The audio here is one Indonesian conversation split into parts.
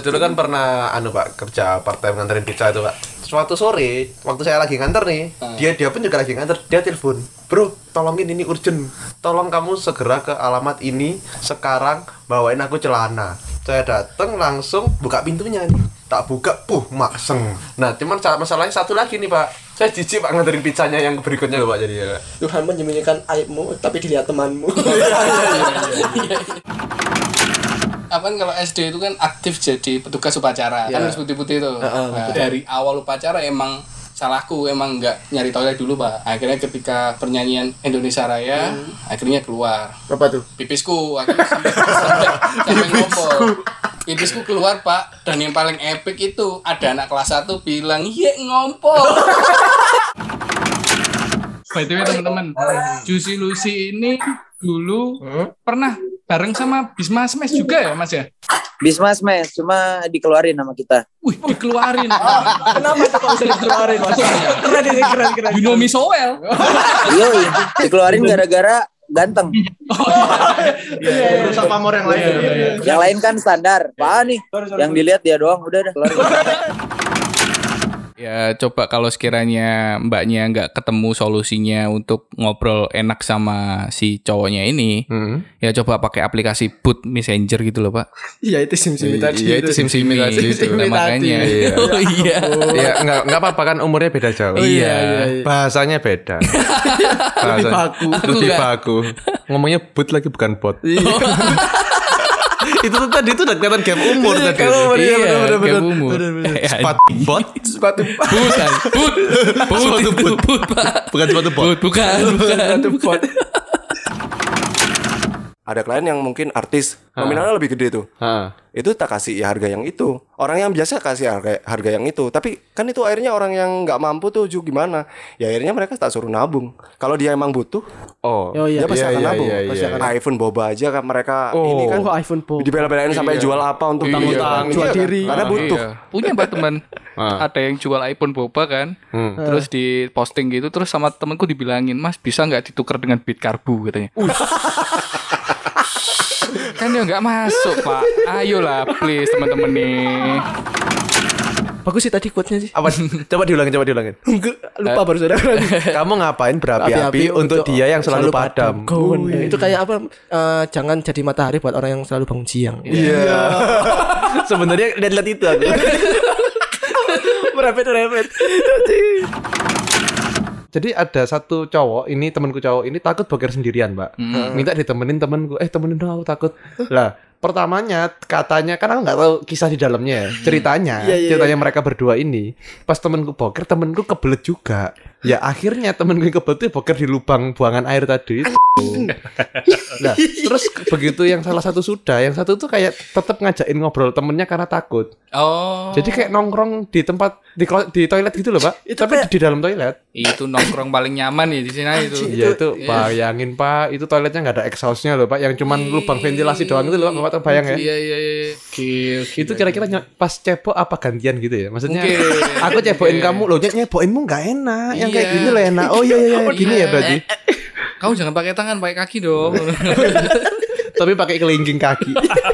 dulu kan pernah anu Pak kerja part time nganterin pizza itu Pak. Suatu sore waktu saya lagi nganter nih, dia dia pun juga lagi nganter, dia telepon, bro, tolongin ini urgent, tolong kamu segera ke alamat ini sekarang bawain aku celana. Saya datang langsung buka pintunya nih, tak buka, puh makseng. Nah cuman sa- masalahnya satu lagi nih Pak, saya jijik Pak nganterin pizzanya yang berikutnya loh Pak jadi ya. Tuhan menyembunyikan aibmu tapi dilihat temanmu. apa kan kalau SD itu kan aktif jadi petugas upacara. Kan harus putih-putih itu. Nah, dari awal upacara emang salahku emang nggak nyari toilet dulu pak. Akhirnya ketika pernyanyian Indonesia Raya akhirnya keluar. Apa tuh? pipisku akhirnya sampai sampai, ngompol pipisku. Keluar pak. Dan yang paling epic itu ada anak kelas 1 bilang iya ngompol By the way teman-teman, Juicy Lucy ini dulu pernah bareng sama Bisma Smash juga ya Mas ya? Bisma Smash cuma dikeluarin sama kita. Wih, dikeluarin. Kenapa tuh kok bisa dikeluarin maksudnya? Keren ini keren keren. you know me so well. Iya, iya. dikeluarin gara-gara ganteng. Rusak pamor yang lain. Yang lain kan standar. Pak nih, yang dilihat dia doang udah dah keluarin. Ya coba kalau sekiranya mbaknya nggak ketemu solusinya untuk ngobrol enak sama si cowoknya ini, Hmm. ya coba pakai aplikasi Boot Messenger gitu loh pak. Iya itu sim-sim tadi. Iya itu sim sim tadi. Nah, makanya. tadi. Oh iya. Ya nggak nggak apa-apa kan umurnya beda jauh. Oh, iya. Bahasanya beda. Bahasa, baku. Lebih Aku nggak- baku. Ngomongnya boot lagi bukan bot. Iya. itu tuh tadi itu udah kelihatan game umur tadi. kamu bener, Iya, bener, bener, bener. umur. Bener, bener. Sepatu bot Sepatu Bukan, boot, Sepatu pak. bukan sepatu bot. Bukan, bukan. sepatu bot. Ada klien yang mungkin artis nominalnya lebih gede tuh. Heeh. Itu tak kasih ya harga yang itu. Orang yang biasa kasih harga harga yang itu. Tapi kan itu akhirnya orang yang nggak mampu tuh Ju gimana? Ya akhirnya mereka tak suruh nabung. Kalau dia emang butuh, Oh. Oh iya. dia pasti iya, akan iya, nabung. iya, Pasti iya. akan iPhone boba aja kan mereka Oh. ini kan Oh iPhone Pro. dibela-belain sampai jual apa untuk Iya. tanggung-tanggung. Jual Iya kan? diri. Karena butuh. Iya. Punya mbak teman. Ah. Ada yang jual iPhone boba kan. Hmm. Terus di posting gitu terus sama temanku dibilangin, "Mas, bisa nggak ditukar dengan bit karbu?" katanya. kan ya nggak masuk, Pak. Ayolah, please teman-teman nih. Bagus sih tadi quote-nya sih. Apa? Coba diulangin, coba diulangin. Lupa baru saudara. Kamu ngapain berapi-api untuk dia yang selalu padam? Kawan. Itu kayak apa? eh, jangan jadi matahari buat orang yang selalu bangun siang. Iya. Sebenarnya lihat-lihat itu aku. Merepet. Jadi ada satu cowok ini temanku cowok ini takut boker sendirian, Mbak. Minta ditemenin temenku. Eh, temenin dong aku takut. lah, pertamanya katanya kan aku nggak tahu kisah di dalamnya ya. Ceritanya, Iya, iya, ceritanya mereka berdua ini. Pas temenku boker, temenku kebelet juga. Ya akhirnya temenku yang kebelet itu boker di lubang buangan air tadi. nah, terus begitu yang salah satu sudah, yang satu tuh kayak tetap ngajakin ngobrol temennya karena takut. Oh. Jadi kayak nongkrong di tempat di, di toilet gitu loh, Pak. Itu Tapi kayak- di dalam toilet. itu nongkrong paling nyaman ya di sini itu. Iya itu bayangin pak itu toiletnya nggak ada exhaustnya loh pak yang cuman lubang ventilasi doang itu loh Pak. Terbayang ya Iya iya iya. Oke. itu kira-kira pas cebok apa gantian gitu ya maksudnya Mungkin. aku cebokin Mungkin. kamu loh nye- nyebokinmu nggak enak yang kayak Iya. gini loh enak oh iya iya, iya. gini ya berarti Kamu jangan pakai tangan, pakai kaki dong. tapi pakai kelingking kaki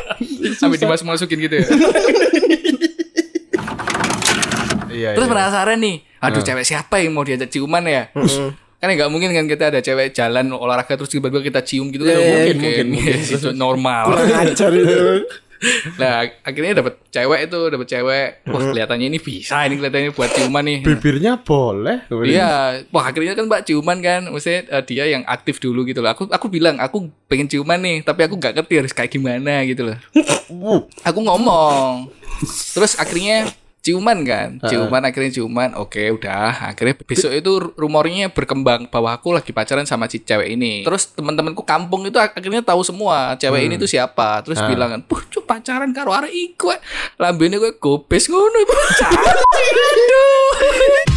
Sampai dimasuk-masukin gitu ya. iya Terus iya. penasaran nih, aduh cewek siapa yang mau diajak ciuman ya? Kan nggak mungkin kan kita ada cewek jalan olahraga terus tiba-tiba kita cium gitu kan Iya, nggak iya, mungkin, mungkin, kan? itu normal. Ajar itu. Nah akhirnya dapat cewek itu dapat cewek, wah kelihatannya ini bisa ini kelihatannya buat ciuman nih. bibirnya boleh Iya, wah akhirnya kan mbak ciuman kan, maksudnya eh, dia yang aktif dulu gitu loh. Aku aku bilang aku pengen ciuman nih, tapi aku nggak ngerti harus kayak gimana gitu loh. aku ngomong, terus akhirnya ciuman kan, ciuman akhirnya ciuman, oke udah, akhirnya besok itu rumornya berkembang bahwa aku lagi pacaran sama si cewek ini. Terus teman-temanku kampung itu ak- akhirnya tahu semua cewek ini tuh siapa. Terus bilang kan, puh cuk pacaran karo arek iku. eh." Lambene gue gobes ngono, pacaran. Aduh.